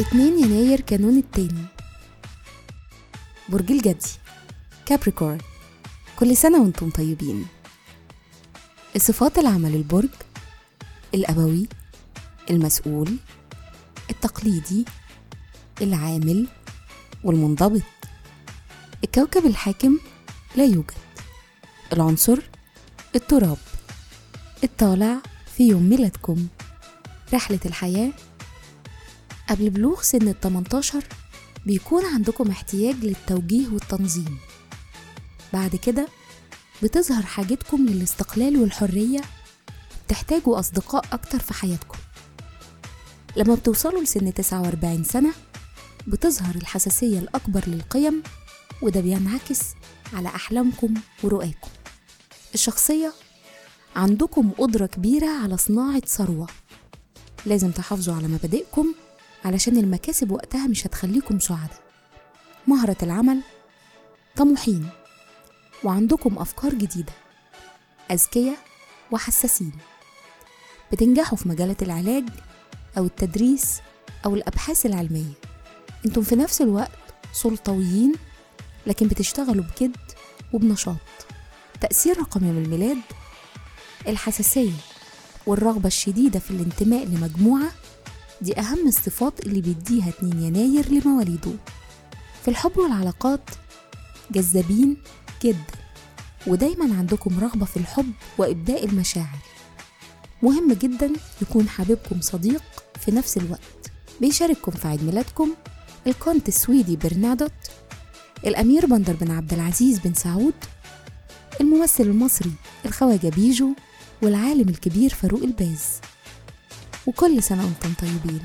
اتنين يناير كانون التاني. برج الجدي كابريكورن كل سنة وأنتم طيبين. الصفات العامة للبرج الأبوي المسؤول التقليدي العامل والمنضبط. الكوكب الحاكم لا يوجد. العنصر التراب. الطالع في يوم ميلادكم. رحلة الحياة. قبل بلوغ سن ال 18 بيكون عندكم احتياج للتوجيه والتنظيم. بعد كده بتظهر حاجتكم للاستقلال والحرية. تحتاجوا أصدقاء أكتر في حياتكم. لما بتوصلوا لسن 49 سنة بتظهر الحساسية الأكبر للقيم وده بينعكس على أحلامكم ورؤاكم الشخصية. عندكم قدرة كبيرة على صناعة ثروة. لازم تحافظوا على مبادئكم علشان المكاسب وقتها مش هتخليكم سعداء. مهرة العمل طموحين. وعندكم أفكار جديدة. أذكياء وحساسين. بتنجحوا في مجالات العلاج أو التدريس أو الأبحاث العلمية. أنتم في نفس الوقت سلطويين لكن بتشتغلوا بجد وبنشاط. تأثير رقم يوم الميلاد؟ الحساسية والرغبة الشديدة في الانتماء لمجموعة؟ دي أهم الصفات اللي بيديها 2 يناير لمواليده. في الحب والعلاقات جذابين جدا ودايما عندكم رغبة في الحب وإبداء المشاعر. مهم جدا يكون حبيبكم صديق في نفس الوقت. بيشارككم في عيد ميلادكم الكونت السويدي برنادوت الأمير بندر بن عبد العزيز بن سعود الممثل المصري الخواجة بيجو والعالم الكبير فاروق الباز. وكل سنة وأنتم طيبين.